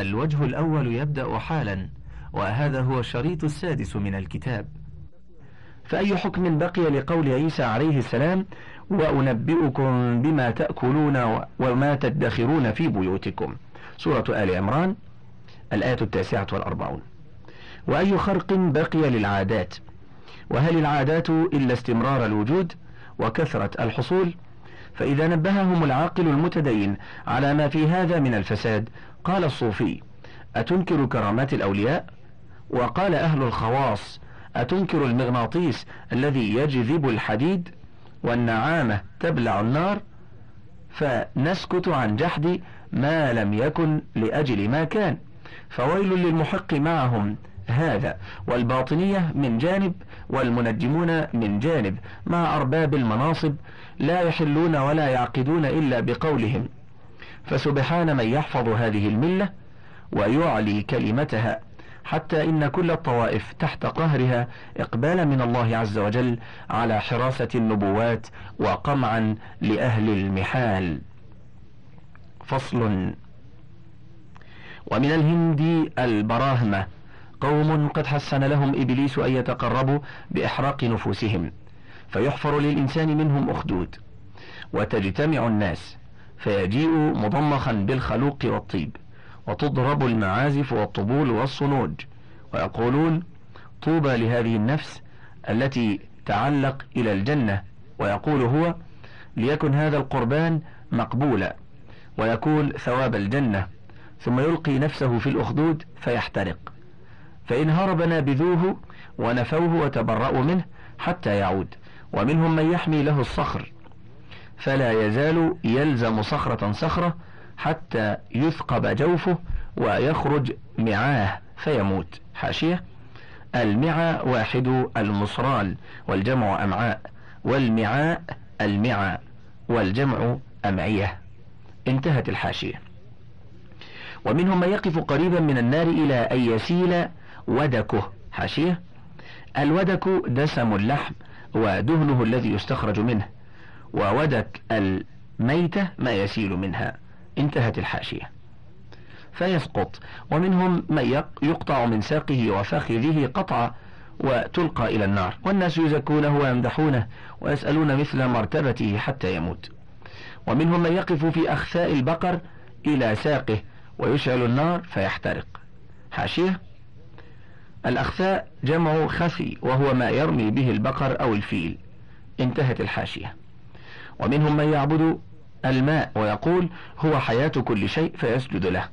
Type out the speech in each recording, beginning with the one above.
الوجه الأول يبدأ حالا وهذا هو الشريط السادس من الكتاب. فأي حكم بقي لقول عيسى عليه السلام وأنبئكم بما تأكلون وما تدخرون في بيوتكم؟ سورة آل عمران الآية التاسعة والأربعون. وأي خرق بقي للعادات؟ وهل العادات إلا استمرار الوجود وكثرة الحصول؟ فإذا نبههم العاقل المتدين على ما في هذا من الفساد قال الصوفي أتنكر كرامات الأولياء؟ وقال أهل الخواص أتنكر المغناطيس الذي يجذب الحديد والنعامة تبلع النار؟ فنسكت عن جحد ما لم يكن لأجل ما كان. فويل للمحق معهم هذا والباطنية من جانب والمنجمون من جانب مع أرباب المناصب لا يحلون ولا يعقدون إلا بقولهم. فسبحان من يحفظ هذه الملة ويعلي كلمتها حتى إن كل الطوائف تحت قهرها إقبالا من الله عز وجل على حراسة النبوات وقمعا لأهل المحال. فصل. ومن الهند البراهمة قوم قد حسن لهم إبليس أن يتقربوا بإحراق نفوسهم فيحفر للإنسان منهم أخدود وتجتمع الناس فيجيء مضمخا بالخلوق والطيب وتضرب المعازف والطبول والصنوج ويقولون طوبى لهذه النفس التي تعلق إلى الجنة. ويقول هو ليكن هذا القربان مقبولا ويكون ثواب الجنة. ثم يلقي نفسه في الأخدود فيحترق. فإن هرب نابذوه ونفوه وتبرأوا منه حتى يعود. ومنهم من يحمي له الصخر. فلا يزال يلزم صخرة صخرة حتى يثقب جوفه ويخرج معاه فيموت. حاشية. المعى واحد المصرال والجمع أمعاء. والمعاء المعى والجمع أمعية. انتهت الحاشية. ومنهم من يقف قريبا من النار إلى أن يسيل ودكه. حاشية. الودك دسم اللحم ودهنه الذي يستخرج منه. وودك الميتة ما يسيل منها. انتهت الحاشية. فيسقط. ومنهم من يقطع من ساقه وفخذه قطعة وتلقى إلى النار. والناس يزكونه ويمدحونه ويسألون مثل مرتبته حتى يموت. ومنهم من يقف في أخفاء البقر إلى ساقه ويشعل النار فيحترق. حاشية. الأخفاء جمع خفي وهو ما يرمي به البقر أو الفيل. انتهت الحاشية. ومنهم من يعبد الماء ويقول هو حياة كل شيء فيسجد له.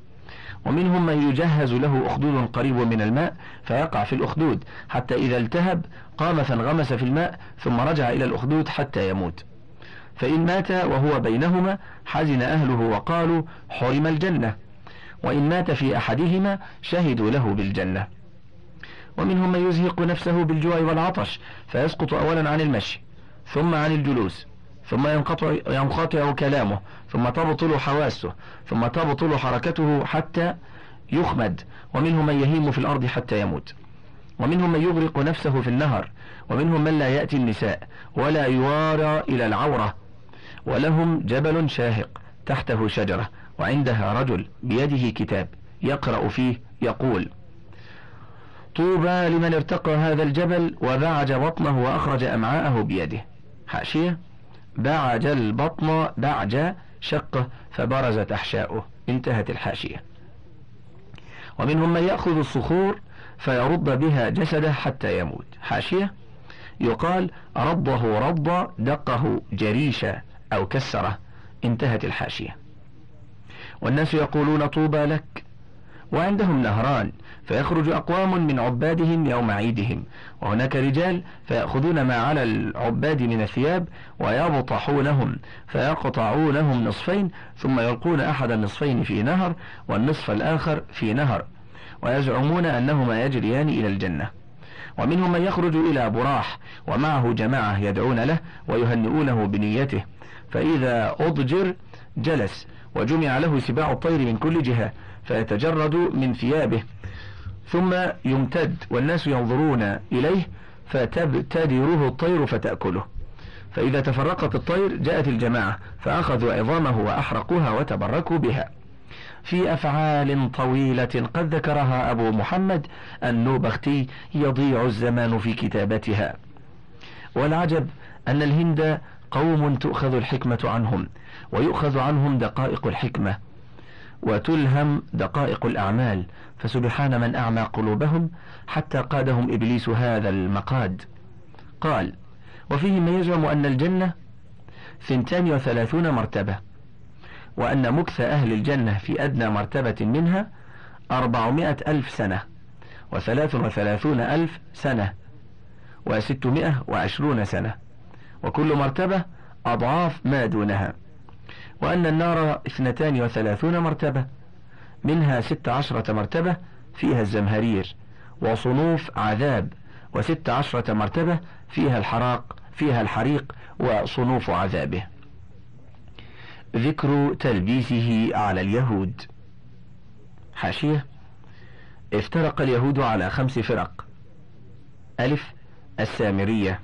ومنهم من يجهز له أخدود قريب من الماء فيقع في الأخدود. حتى إذا التهب قام فانغمس في الماء ثم رجع إلى الأخدود حتى يموت. فإن مات وهو بينهما حزن أهله وقالوا حرم الجنة. وإن مات في أحدهما شهدوا له بالجنة. ومنهم من يزهق نفسه بالجوع والعطش فيسقط أولا عن المشي ثم عن الجلوس. ثم ينقطع, ينقطع كلامه ثم تبطل حواسه ثم تبطل حركته حتى يخمد. ومنهم من يهيم في الأرض حتى يموت. ومنهم من يغرق نفسه في النهر. ومنهم من لا يأتي النساء ولا يوارى إلى العورة. ولهم جبل شاهق تحته شجرة وعندها رجل بيده كتاب يقرأ فيه يقول طوبى لمن ارتقى هذا الجبل وبعج بطنه وأخرج أمعاءه بيده. حاشية؟ بعج البطن بعج شقه فبرزت أحشاؤه. انتهت الحاشية. ومنهم من يأخذ الصخور فيرد بها جسده حتى يموت. حاشية يقال رضه رض دقه جريشة أو كسره. انتهت الحاشية. والناس يقولون طوبى لك. وعندهم نهران. فيخرج أقوام من عبادهم يوم عيدهم. وهناك رجال فيأخذون ما على العباد من الثياب ويبطحونهم فيقطعونهم نصفين ثم يلقون أحد النصفين في نهر والنصف الآخر في نهر ويزعمون أنهما يجريان إلى الجنة. ومنهم من يخرج إلى براح ومعه جماعة يدعون له ويهنئونه بنيته. فإذا أضجر جلس وجمع له سباع الطير من كل جهة فيتجرد من ثيابه. ثم يمتد والناس ينظرون إليه فتبتدره الطير فتأكله. فإذا تفرقت الطير جاءت الجماعة فأخذوا عظامه وأحرقوها وتبركوا بها. في أفعال طويلة قد ذكرها أبو محمد النوبختي يضيع الزمان في كتابتها. والعجب أن الهند قوم تؤخذ الحكمة عنهم ويؤخذ عنهم دقائق الحكمة وتلهم دقائق الأعمال فسبحان من أعمى قلوبهم حتى قادهم إبليس هذا المقاد. قال وفيه ما يزعم أن الجنة ثنتان وثلاثون مرتبة وأن مكث أهل الجنة في أدنى مرتبة منها أربعمائة ألف سنة وثلاث وثلاثون ألف سنة وستمائة وعشرون سنة وكل مرتبة أضعاف ما دونها وأن النار اثنتان وثلاثون مرتبة. منها ست عشرة مرتبة فيها الزمهرير وصنوف عذاب وست عشرة مرتبة فيها الحراق فيها الحريق وصنوف عذابه. ذكر تلبيسه على اليهود. حاشية. افترق اليهود على خمس فرق. ألف السامرية.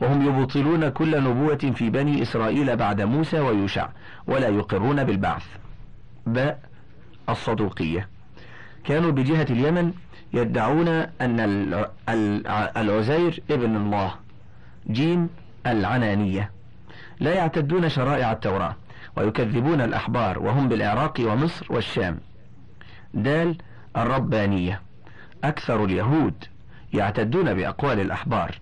وهم يبطلون كل نبوة في بني إسرائيل بعد موسى ويوشع ولا يقرون بالبعث. باء الصدوقية. كانوا بجهة اليمن يدعون أن العزير ابن الله جيم العنانية. لا يعتدون شرائع التوراة ويكذبون الأحبار وهم بالعراق ومصر والشام. دال الربانية. أكثر اليهود يعتدون بأقوال الأحبار.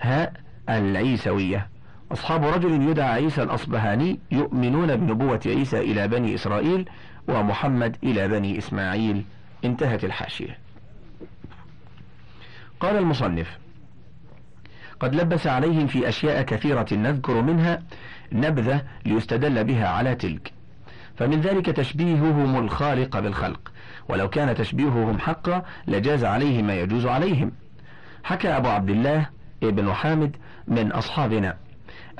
هاء العيسوية. أصحاب رجل يدعى عيسى الأصبهاني يؤمنون بنبوة عيسى إلى بني إسرائيل ومحمد إلى بني إسماعيل. انتهت الحاشية. قال المصنف قد لبس عليهم في أشياء كثيرة نذكر منها نبذة ليستدل بها على تلك. فمن ذلك تشبيههم الخالق بالخلق. ولو كان تشبيههم حقا لجاز عليه ما يجوز عليهم. حكى أبو عبد الله ابن حامد من أصحابنا.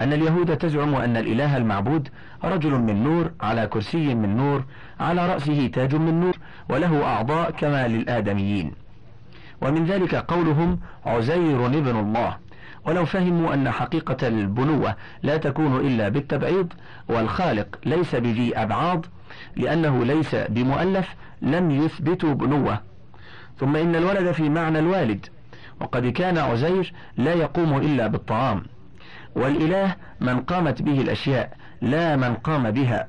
أن اليهود تزعم أن الإله المعبود رجل من نور على كرسي من نور على رأسه تاج من نور وله أعضاء كما للآدميين. ومن ذلك قولهم عزير ابن الله. ولو فهموا أن حقيقة البنوة لا تكون إلا بالتبعيض والخالق ليس بذي أبعاض لأنه ليس بمؤلف لم يثبتوا بنوة. ثم إن الولد في معنى الوالد. وقد كان عزير لا يقوم إلا بالطعام. والإله من قامت به الأشياء لا من قام بها.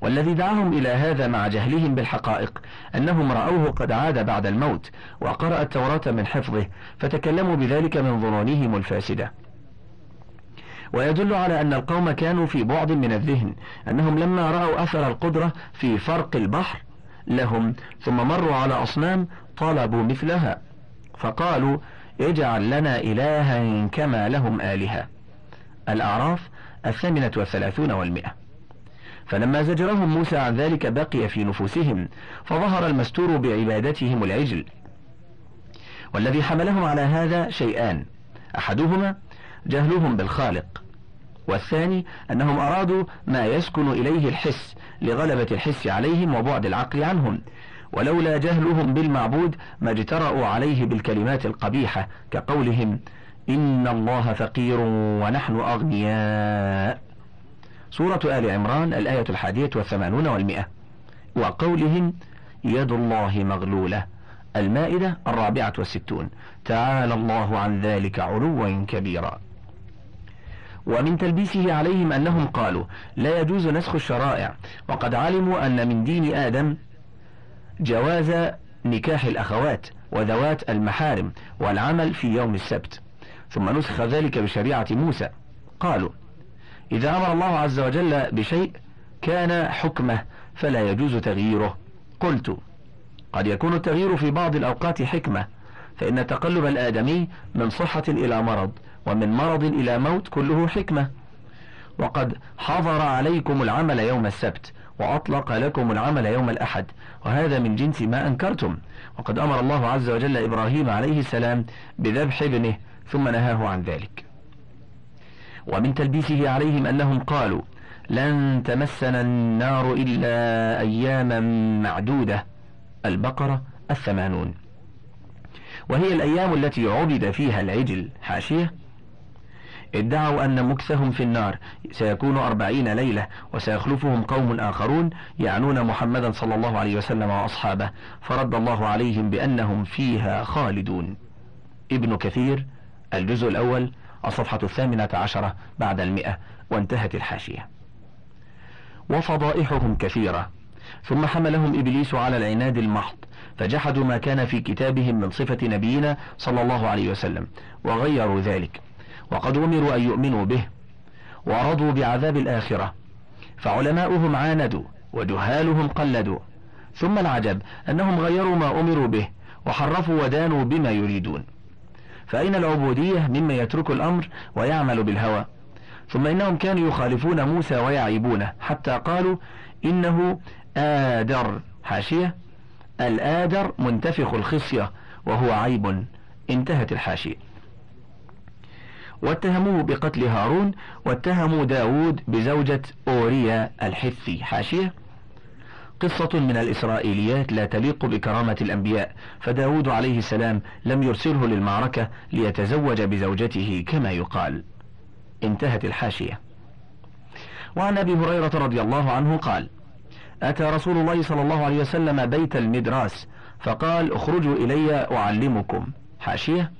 والذي دعاهم إلى هذا مع جهلهم بالحقائق أنهم رأوه قد عاد بعد الموت وقرأ التوراة من حفظه فتكلموا بذلك من ظنونهم الفاسدة. ويدل على أن القوم كانوا في بعد من الذهن أنهم لما رأوا أثر القدرة في فرق البحر لهم ثم مروا على أصنام طلبوا مثلها فقالوا اجعل لنا إلها كما لهم آلهة. الأعراف الثامنة والثلاثون والمئة. فلما زجرهم موسى عن ذلك بقي في نفوسهم فظهر المستور بعبادتهم العجل. والذي حملهم على هذا شيئان أحدهما جهلهم بالخالق والثاني أنهم أرادوا ما يسكن إليه الحس لغلبة الحس عليهم وبعد العقل عنهم ولولا جهلهم بالمعبود ما اجترأوا عليه بالكلمات القبيحة كقولهم إن الله فقير ونحن أغنياء. سورة آل عمران الآية الحادية والثمانون والمئة. وقولهم يد الله مغلولة. المائدة الرابعة والستون. تعالى الله عن ذلك علوا كبيرا. ومن تلبيسه عليهم أنهم قالوا لا يجوز نسخ الشرائع. وقد علموا أن من دين آدم جواز نكاح الأخوات وذوات المحارم والعمل في يوم السبت. ثم نسخ ذلك بشريعة موسى. قالوا إذا أمر الله عز وجل بشيء كان حكمه فلا يجوز تغييره. قلت قد يكون التغيير في بعض الأوقات حكمة فإن تقلب الآدمي من صحة إلى مرض ومن مرض إلى موت كله حكمة. وقد حظر عليكم العمل يوم السبت وأطلق لكم العمل يوم الأحد وهذا من جنس ما أنكرتم. وقد أمر الله عز وجل إبراهيم عليه السلام بذبح ابنه ثم نهاه عن ذلك. ومن تلبيسه عليهم أنهم قالوا لن تمسنا النار إلا أياما معدودة البقرة الثمانون. وهي الأيام التي عبد فيها العجل حاشية. ادعوا أن مكثهم في النار سيكون أربعين ليلة وسيخلفهم قوم آخرون يعنون محمدا صلى الله عليه وسلم وأصحابه فرد الله عليهم بأنهم فيها خالدون. ابن كثير الجزء الأول الصفحة الثامنة عشرة بعد المئة وانتهت الحاشية. وفضائحهم كثيرة. ثم حملهم إبليس على العناد المحض فجحدوا ما كان في كتابهم من صفة نبينا صلى الله عليه وسلم وغيروا ذلك. وقد أمروا أن يؤمنوا به ورضوا بعذاب الآخرة. فعلماؤهم عاندوا وجهالهم قلدوا. ثم العجب أنهم غيروا ما أمروا به وحرفوا ودانوا بما يريدون. فأين العبودية ممن يترك الأمر ويعمل بالهوى؟ ثم إنهم كانوا يخالفون موسى ويعيبونه حتى قالوا إنه آدر. حاشية؟ الآدر منتفخ الخصية وهو عيب. انتهت الحاشية. واتهموه بقتل هارون واتهموا داود بزوجة أوريا الحثي. حاشية؟ قصة من الإسرائيليات لا تليق بكرامة الأنبياء فداود عليه السلام لم يرسله للمعركة ليتزوج بزوجته كما يقال. انتهت الحاشية. وعن أبي هريرة رضي الله عنه قال أتى رسول الله صلى الله عليه وسلم بيت المدراس فقال اخرجوا إلي أعلمكم. حاشية.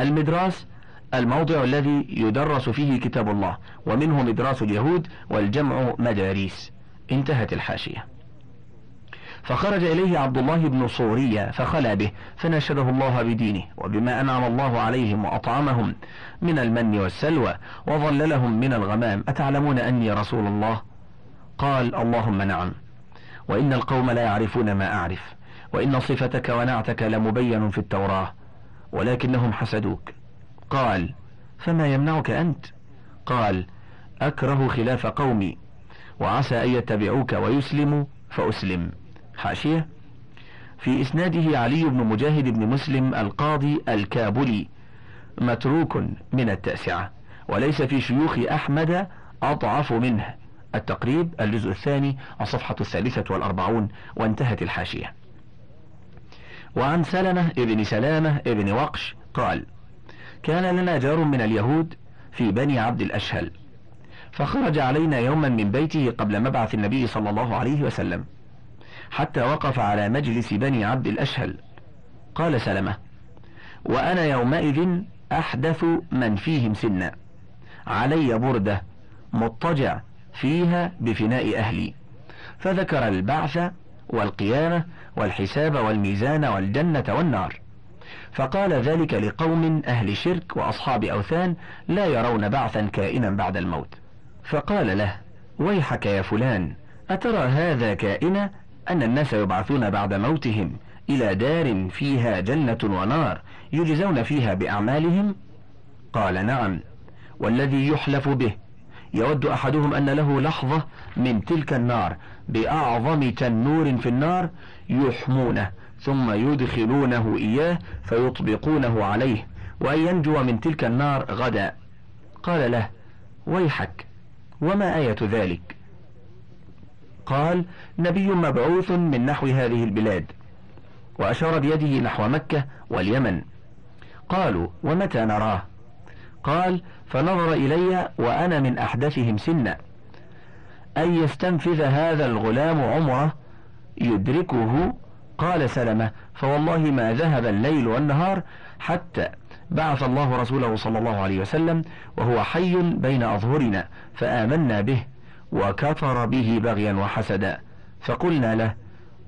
المدراس الموضع الذي يدرس فيه كتاب الله ومنه مدراس اليهود والجمع مداريس. انتهت الحاشية. فخرج إليه عبد الله بن صورية فخلى به فناشده الله بدينه وبما أنعم الله عليهم وأطعمهم من المن والسلوى وظللهم من الغمام أتعلمون أني رسول الله؟ قال اللهم نعم. وإن القوم لا يعرفون ما أعرف وإن صفتك ونعتك لمبين في التوراة ولكنهم حسدوك. قال فما يمنعك أنت؟ قال أكره خلاف قومي. وعسى أن يتبعوك ويسلموا فأسلم. حاشية. في إسناده علي بن مجاهد بن مسلم القاضي الكابلي متروك من التاسعة وليس في شيوخ أحمد أضعف منه. التقريب الجزء الثاني الصفحة الثالثة والأربعون وانتهت الحاشية. وعن سلمة ابن سلامة ابن وقش قال كان لنا جار من اليهود في بني عبد الأشهل فخرج علينا يوما من بيته قبل مبعث النبي صلى الله عليه وسلم حتى وقف على مجلس بني عبد الأشهل. قال سلمة وأنا يومئذ أحدث من فيهم سنا. علي بردة مضطجع فيها بفناء أهلي. فذكر البعث والقيامة والحساب والميزان والجنة والنار. فقال ذلك لقوم أهل شرك وأصحاب أوثان لا يرون بعثا كائنا بعد الموت. فقال له ويحك يا فلان أترى هذا كائنا أن الناس يبعثون بعد موتهم إلى دار فيها جنة ونار يجزون فيها بأعمالهم؟ قال نعم والذي يحلف به يود أحدهم أن له لحظة من تلك النار بأعظم تنور في النار يحمونه ثم يدخلونه إياه فيطبقونه عليه وأن ينجو من تلك النار غدا قال له ويحك وما آية ذلك؟ قال نبي مبعوث من نحو هذه البلاد وأشار بيده نحو مكة واليمن. قالوا ومتى نراه؟ قال فنظر إلي وأنا من أحدثهم سنا أن يستنفذ هذا الغلام عمرة يدركه؟ قال سلمة فوالله ما ذهب الليل والنهار حتى بعث الله رسوله صلى الله عليه وسلم وهو حي بين أظهرنا فآمنا به وكفر به بغيا وحسدا. فقلنا له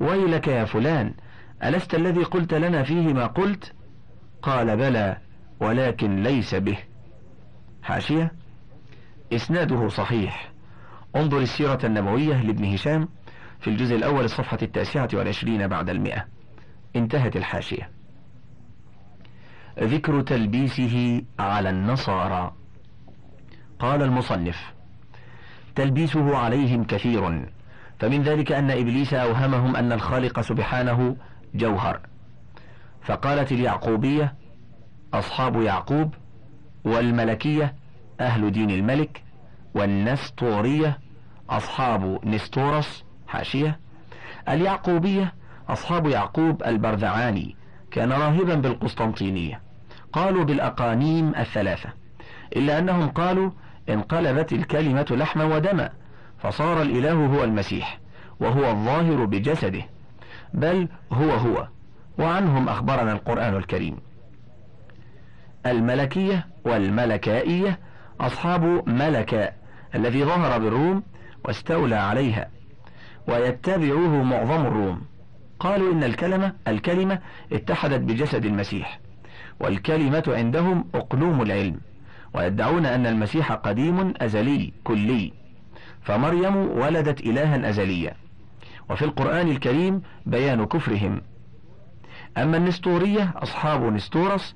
ويلك يا فلان ألست الذي قلت لنا فيه ما قلت؟ قال بلى ولكن ليس به. حاشية. إسناده صحيح. انظر السيرة النبوية لابن هشام في الجزء الأول الصفحة التاسعة والعشرين بعد المئة. انتهت الحاشية. ذكر تلبيسه على النصارى. قال المصنف تلبيسه عليهم كثير فمن ذلك أن إبليس أوهمهم أن الخالق سبحانه جوهر. فقالت اليعقوبية أصحاب يعقوب والملكية أهل دين الملك والنسطورية أصحاب نستورس حاشية. اليعقوبية أصحاب يعقوب البرذعاني كان راهبا بالقسطنطينية. قالوا بالأقانيم الثلاثة إلا أنهم قالوا انقلبت الكلمة لحما ودما فصار الإله هو المسيح وهو الظاهر بجسده بل هو هو وعنهم أخبرنا القرآن الكريم. الملكية والملكائية أصحاب ملكاء الذي ظهر بالروم واستولى عليها ويتبعوه معظم الروم. قالوا إن الكلمة الكلمة اتحدت بجسد المسيح. والكلمة عندهم أقلوم العلم ويدعون أن المسيح قديم أزلي كلي. فمريم ولدت إلها أزليا وفي القرآن الكريم بيان كفرهم. أما النسطورية أصحاب نستورس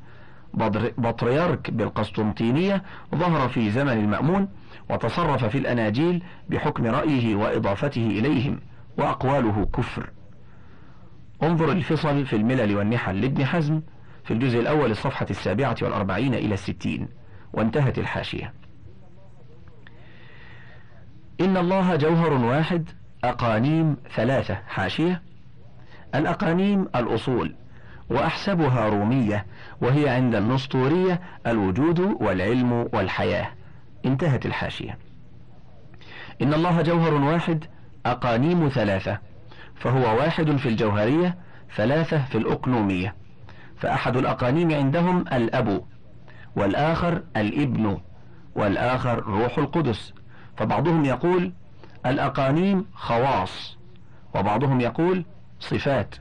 بطريرك بالقسطنطينية ظهر في زمن المأمون وتصرف في الأناجيل بحكم رأيه وإضافته إليهم وأقواله كفر. انظر الفصل في الملل والنحل لابن حزم. في الجزء الأول الصفحة السابعة والأربعين إلى الستين وانتهت الحاشية. إن الله جوهر واحد أقانيم ثلاثة حاشية. الأقانيم الأصول وأحسبها رومية وهي عند النسطورية الوجود والعلم والحياة. انتهت الحاشية. إن الله جوهر واحد أقانيم ثلاثة فهو واحد في الجوهرية ثلاثة في الأقنومية. فأحد الأقانيم عندهم الأب والآخر الإبن والآخر روح القدس. فبعضهم يقول الأقانيم خواص وبعضهم يقول صفات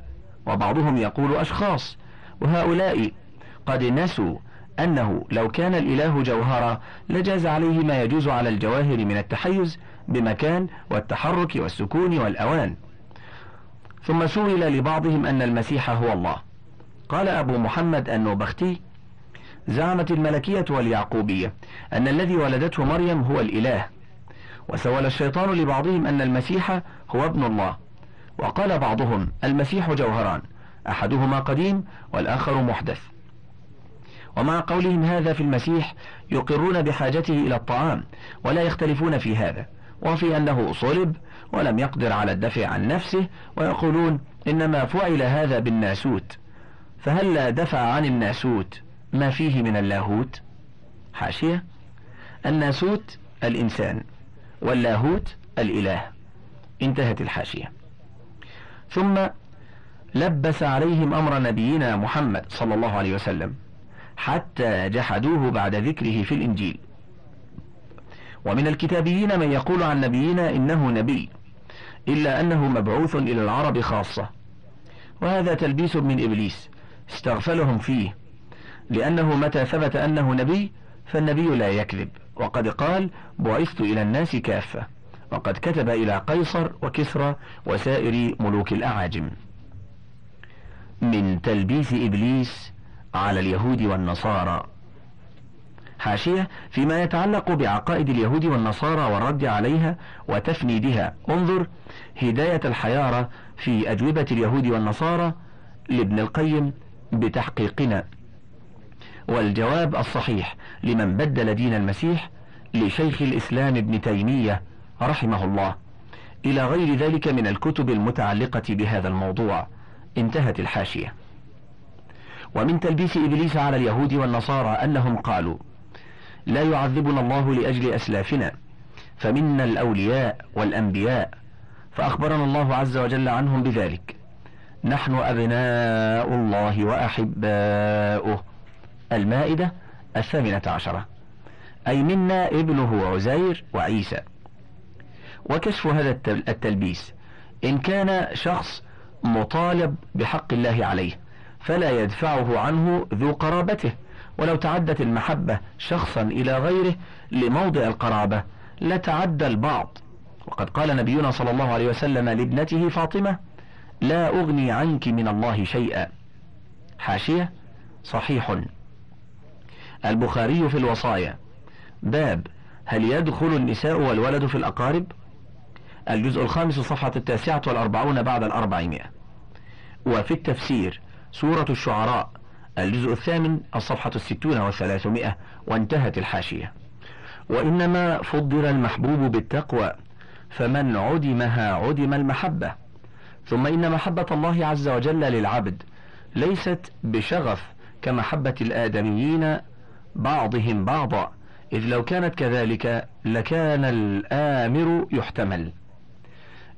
وبعضهم يقول أشخاص. وهؤلاء قد نسوا أنه لو كان الإله جوهرا لجاز عليه ما يجوز على الجواهر من التحيز بمكان والتحرك والسكون والأوان. ثم سئل لبعضهم أن المسيح هو الله. قال أبو محمد النوبختي زعمت الملكية واليعقوبية أن الذي ولدته مريم هو الإله وسول الشيطان لبعضهم أن المسيح هو ابن الله وقال بعضهم المسيح جوهران أحدهما قديم والآخر محدث. ومع قولهم هذا في المسيح يقرون بحاجته إلى الطعام ولا يختلفون في هذا وفي أنه صلب ولم يقدر على الدفع عن نفسه ويقولون إنما فعل هذا بالناسوت. فهل لا دفع عن الناسوت ما فيه من اللاهوت؟ حاشية. الناسوت الإنسان واللاهوت الإله. انتهت الحاشية. ثم لبس عليهم أمر نبينا محمد صلى الله عليه وسلم حتى جحدوه بعد ذكره في الإنجيل. ومن الكتابيين من يقول عن نبينا إنه نبي إلا أنه مبعوث إلى العرب خاصة. وهذا تلبيس من إبليس. استغفلهم فيه. لأنه متى ثبت أنه نبي فالنبي لا يكذب. وقد قال بعثت إلى الناس كافة. وقد كتب إلى قيصر وكسرى وسائر ملوك الأعاجم. من تلبيس إبليس على اليهود والنصارى. حاشية فيما يتعلق بعقائد اليهود والنصارى والرد عليها وتفنيدها. انظر هداية الحيارة في أجوبة اليهود والنصارى لابن القيم بتحقيقنا. والجواب الصحيح لمن بدل دين المسيح لشيخ الإسلام ابن تيمية رحمه الله. إلى غير ذلك من الكتب المتعلقة بهذا الموضوع. انتهت الحاشية. ومن تلبيس إبليس على اليهود والنصارى أنهم قالوا لا يعذبنا الله لأجل أسلافنا فمنا الأولياء والأنبياء فأخبرنا الله عز وجل عنهم بذلك. نحن أبناء الله وأحباؤه. المائدة الثامنة عشرة. أي منا ابنه عزير وعيسى. وكشف هذا التلبيس. إن كان شخص مطالب بحق الله عليه فلا يدفعه عنه ذو قرابته. ولو تعدت المحبة شخصا إلى غيره لموضع القرابة لتعدى البعض. وقد قال نبينا صلى الله عليه وسلم لابنته فاطمة لا أغني عنك من الله شيئا. حاشية صحيح. البخاري في الوصايا. باب هل يدخل النساء والولد في الأقارب؟ الجزء الخامس صفحة التاسعة والأربعون بعد الأربعمائة. وفي التفسير سورة الشعراء. الجزء الثامن الصفحة الستون والثلاثمائة. وانتهت الحاشية. وإنما فضل المحبوب بالتقوى فمن عدمها عدم المحبة. ثم إن محبة الله عز وجل للعبد ليست بشغف كمحبة الآدميين بعضهم بعضا إذ لو كانت كذلك لكان الآمر يحتمل.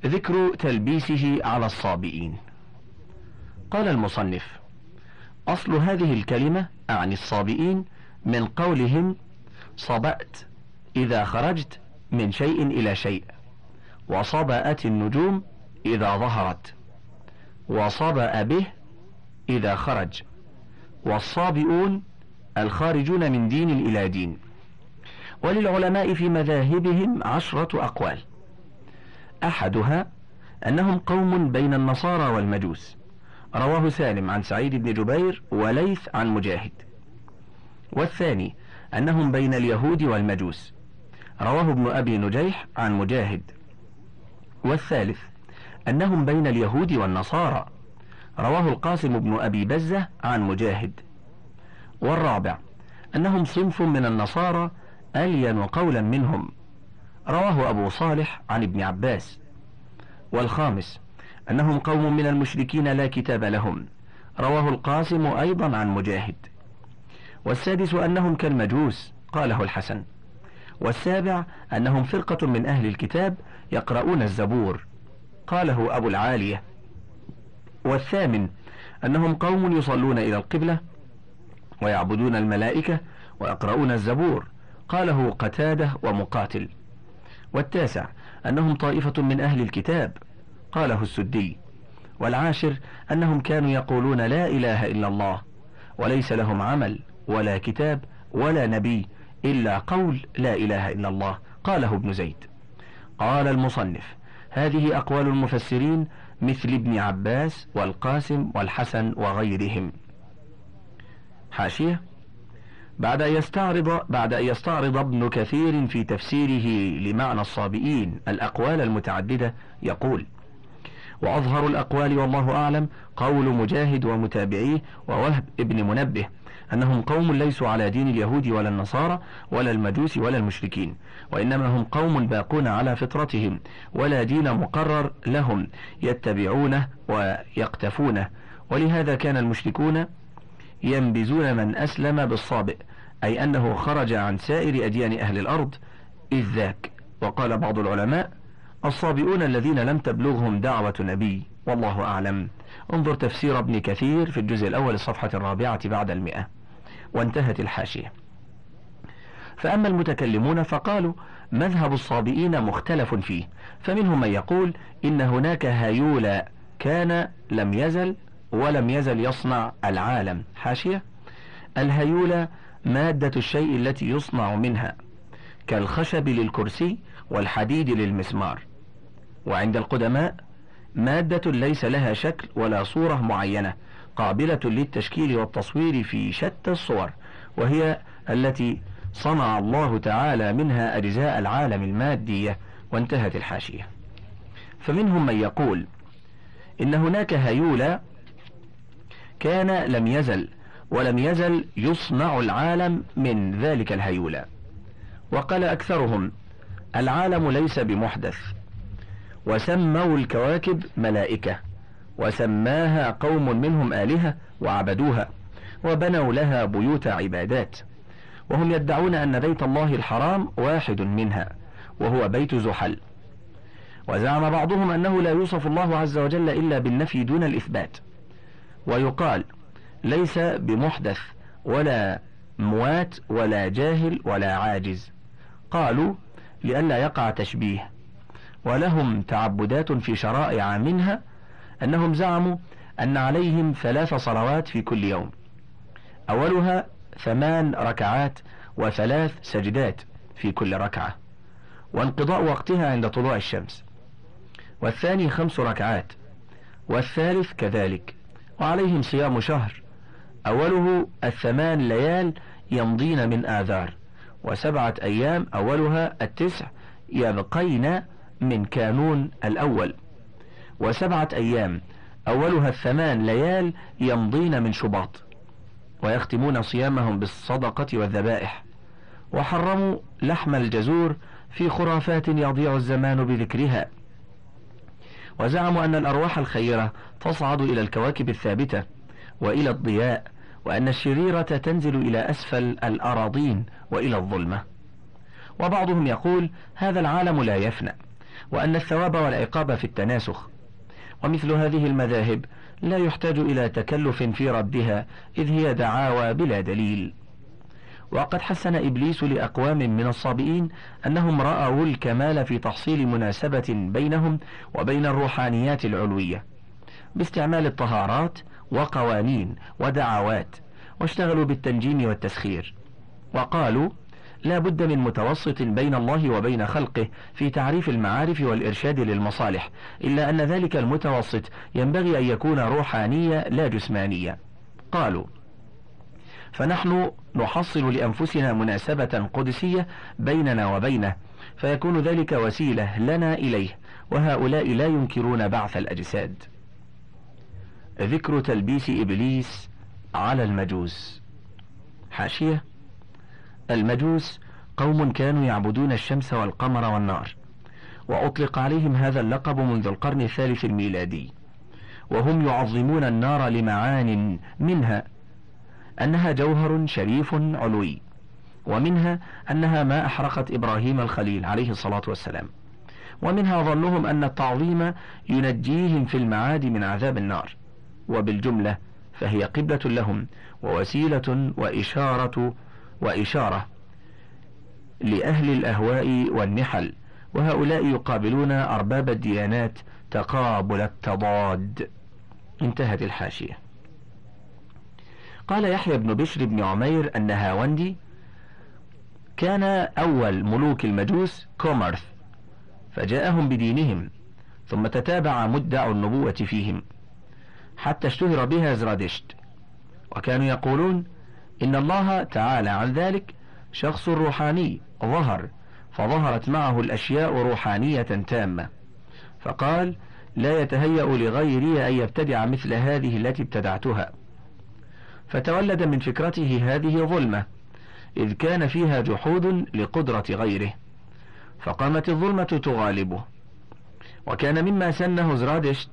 ذكر تلبيسه على الصابئين. قال المصنف أصل هذه الكلمة عن الصابئين من قولهم صبأت إذا خرجت من شيء إلى شيء وصبأت النجوم إذا ظهرت وصبأ به إذا خرج والصابئون الخارجون من دين إلى دين وللعلماء في مذاهبهم عشرة أقوال. أحدها أنهم قوم بين النصارى والمجوس. رواه سالم عن سعيد بن جبير وليث عن مجاهد. والثاني أنهم بين اليهود والمجوس. رواه ابن أبي نجيح عن مجاهد. والثالث أنهم بين اليهود والنصارى. رواه القاسم بن أبي بزة عن مجاهد. والرابع أنهم صنف من النصارى ألين قولا منهم. رواه أبو صالح عن ابن عباس. والخامس أنهم قوم من المشركين لا كتاب لهم. رواه القاسم أيضا عن مجاهد. والسادس أنهم كالمجوس قاله الحسن. والسابع أنهم فرقة من أهل الكتاب يقرؤون الزبور. قاله أبو العالية والثامن أنهم قوم يصلون إلى القبلة ويعبدون الملائكة ويقرؤون الزبور قاله قتادة ومقاتل. والتاسع أنهم طائفة من أهل الكتاب قاله السدي. والعاشر أنهم كانوا يقولون لا إله إلا الله وليس لهم عمل ولا كتاب ولا نبي إلا قول لا إله إلا الله قاله ابن زيد. قال المصنف هذه أقوال المفسرين مثل ابن عباس والقاسم والحسن وغيرهم. حاشية بعد أن يستعرض بعد أن يستعرض ابن كثير في تفسيره لمعنى الصابئين الأقوال المتعددة يقول: وأظهر الأقوال والله أعلم قول مجاهد ومتابعيه ووهب ابن منبه. أنهم قوم ليسوا على دين اليهود ولا النصارى ولا المجوس ولا المشركين وإنما هم قوم باقون على فطرتهم ولا دين مقرر لهم يتبعونه ويقتفونه. ولهذا كان المشركون ينبذون من أسلم بالصابئ أي أنه خرج عن سائر أديان أهل الأرض إذ ذاك. وقال بعض العلماء الصابئون الذين لم تبلغهم دعوة نبي والله أعلم. انظر تفسير ابن كثير في الجزء الأول الصفحة الرابعة بعد المئة. وانتهت الحاشية. فأما المتكلمون فقالوا مذهب الصابئين مختلف فيه فمنهم من يقول إن هناك هيولا كان لم يزل ولم يزل يصنع العالم. حاشية؟ الهيولة مادة الشيء التي يصنع منها كالخشب للكرسي والحديد للمسمار. وعند القدماء مادة ليس لها شكل ولا صورة معينة قابلة للتشكيل والتصوير في شتى الصور وهي التي صنع الله تعالى منها أجزاء العالم المادية وانتهت الحاشية. فمنهم من يقول إن هناك هيولى كان لم يزل ولم يزل يصنع العالم من ذلك الهيولى وقال أكثرهم العالم ليس بمحدث وسموا الكواكب ملائكة. وسماها قوم منهم آلهة وعبدوها وبنوا لها بيوت عبادات. وهم يدعون أن بيت الله الحرام واحد منها وهو بيت زحل. وزعم بعضهم أنه لا يوصف الله عز وجل إلا بالنفي دون الإثبات. ويقال ليس بمحدث ولا موات ولا جاهل ولا عاجز. قالوا لئلا يقع تشبيه. ولهم تعبدات في شرائع منها أنهم زعموا أن عليهم ثلاث صلوات في كل يوم. أولها ثمان ركعات وثلاث سجدات في كل ركعة وانقضاء وقتها عند طلوع الشمس. والثاني خمس ركعات والثالث كذلك وعليهم صيام شهر. أوله الثمان ليال يمضين من آذار وسبعة أيام أولها التسع يبقين من كانون الأول. وسبعة أيام. أولها الثمان ليال يمضين من شباط ويختمون صيامهم بالصدقة والذبائح. وحرموا لحم الجزور في خرافات يضيع الزمان بذكرها. وزعموا أن الأرواح الخيرة تصعد إلى الكواكب الثابتة وإلى الضياء وأن الشريرة تنزل إلى أسفل الأراضين وإلى الظلمة. وبعضهم يقول هذا العالم لا يفنى وأن الثواب والعقاب في التناسخ. ومثل هذه المذاهب لا يحتاج إلى تكلف في ردها إذ هي دعاوى بلا دليل. وقد حسن إبليس لأقوام من الصابئين أنهم رأوا الكمال في تحصيل مناسبة بينهم وبين الروحانيات العلوية باستعمال الطهارات وقوانين ودعوات واشتغلوا بالتنجيم والتسخير. وقالوا لا بد من متوسط بين الله وبين خلقه في تعريف المعارف والإرشاد للمصالح إلا أن ذلك المتوسط ينبغي أن يكون روحانية لا جسمانية. قالوا فنحن نحصل لأنفسنا مناسبة قدسية بيننا وبينه فيكون ذلك وسيلة لنا إليه وهؤلاء لا ينكرون بعث الأجساد. ذكر تلبيس إبليس على المجوس. حاشية المجوس قوم كانوا يعبدون الشمس والقمر والنار وأطلق عليهم هذا اللقب منذ القرن الثالث الميلادي. وهم يعظمون النار لمعان منها أنها جوهر شريف علوي ومنها أنها ما أحرقت إبراهيم الخليل عليه الصلاة والسلام. ومنها ظنهم أن التعظيم ينجيهم في المعاد من عذاب النار. وبالجملة فهي قبلة لهم ووسيلة وإشارة وإشارة لأهل الأهواء والنحل وهؤلاء يقابلون أرباب الديانات تقابل التضاد. انتهت الحاشية. قال يحيى بن بشر بن عمير النهاوندي كان أول ملوك المجوس كومرث فجاءهم بدينهم ثم تتابع مدع النبوة فيهم حتى اشتهر بها زرادشت. وكانوا يقولون إن الله تعالى عن ذلك شخص روحاني ظهر فظهرت معه الأشياء روحانية تامة. فقال لا يتهيأ لغيري أن يبتدع مثل هذه التي ابتدعتها. فتولد من فكرته هذه ظلمة إذ كان فيها جحود لقدرة غيره. فقامت الظلمة تغالبه. وكان مما سنه زرادشت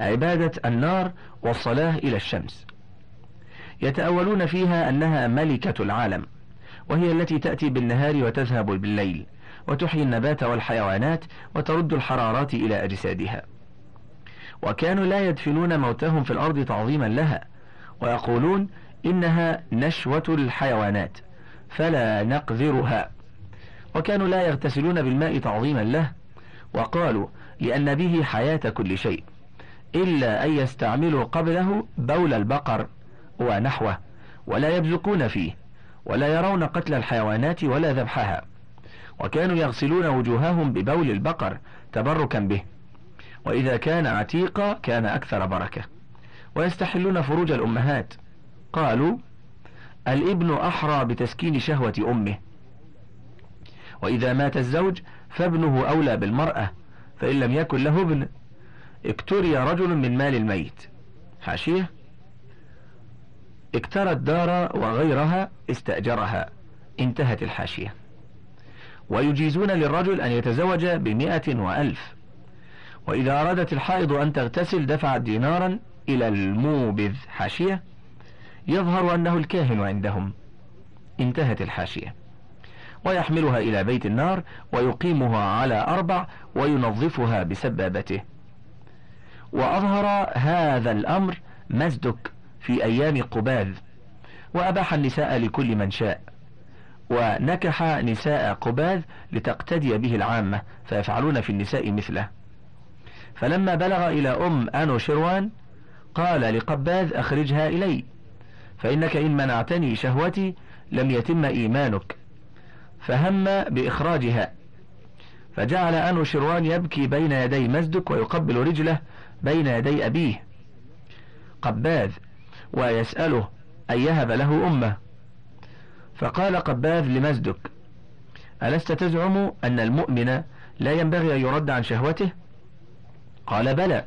عبادة النار والصلاة إلى الشمس. يتأولون فيها أنها ملكة العالم وهي التي تأتي بالنهار وتذهب بالليل وتحيي النبات والحيوانات وترد الحرارات إلى أجسادها. وكانوا لا يدفنون موتهم في الأرض تعظيما لها ويقولون إنها نشوة الحيوانات فلا نقذرها. وكانوا لا يغتسلون بالماء تعظيما له وقالوا لأن به حياة كل شيء إلا أن يستعملوا قبله بول البقر. ونحوه ولا يبزقون فيه ولا يرون قتل الحيوانات ولا ذبحها وكانوا يغسلون وجوههم ببول البقر تبركا به وإذا كان عتيقا كان أكثر بركة ويستحلون فروج الأمهات. قالوا الإبن أحرى بتسكين شهوة أمه وإذا مات الزوج فابنه أولى بالمرأة فإن لم يكن له ابن اكتري رجل من مال الميت. حاشية؟ اكترى الدار وغيرها استأجرها. انتهت الحاشية. ويجيزون للرجل أن يتزوج بمئة وألف. وإذا أرادت الحائض أن تغتسل دفعت دينارا إلى الموبذ. حاشية. يظهر أنه الكاهن عندهم. انتهت الحاشية. ويحملها إلى بيت النار ويقيمها على أربع وينظفها بسبابته. وأظهر هذا الأمر مزدك. في أيام قباذ وأباح النساء لكل من شاء ونكح نساء قباذ لتقتدي به العامة فيفعلون في النساء مثله. فلما بلغ إلى أم أنو شروان قال لقباذ أخرجها إلي فإنك إن منعتني شهوتي لم يتم إيمانك. فهم بإخراجها فجعل أنو شروان يبكي بين يدي مزدك ويقبل رجله بين يدي أبيه. قباذ ويسأله أن يهب له أمه. فقال قباذ لمزدك ألست تزعم أن المؤمن لا ينبغي أن يرد عن شهوته؟ قال بلى.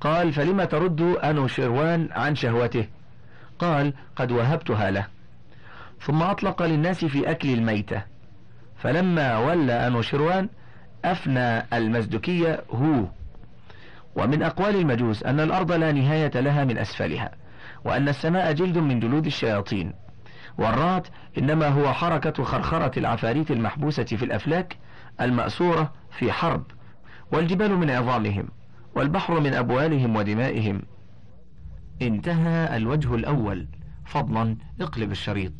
قال فلم ترد أنو شروان عن شهوته؟ قال قد وهبتها له. ثم أطلق للناس في أكل الميتة. فلما ولى أنو شروان أفنى المزدكية هو. ومن أقوال المجوس أن الأرض لا نهاية لها من أسفلها. وأن السماء جلد من جلود الشياطين. والرعد إنما هو حركة خرخرة العفاريت المحبوسة في الأفلاك المأسورة في حرب والجبال من عظامهم والبحر من أبوالهم ودمائهم. انتهى الوجه الأول. فضلا اقلب الشريط.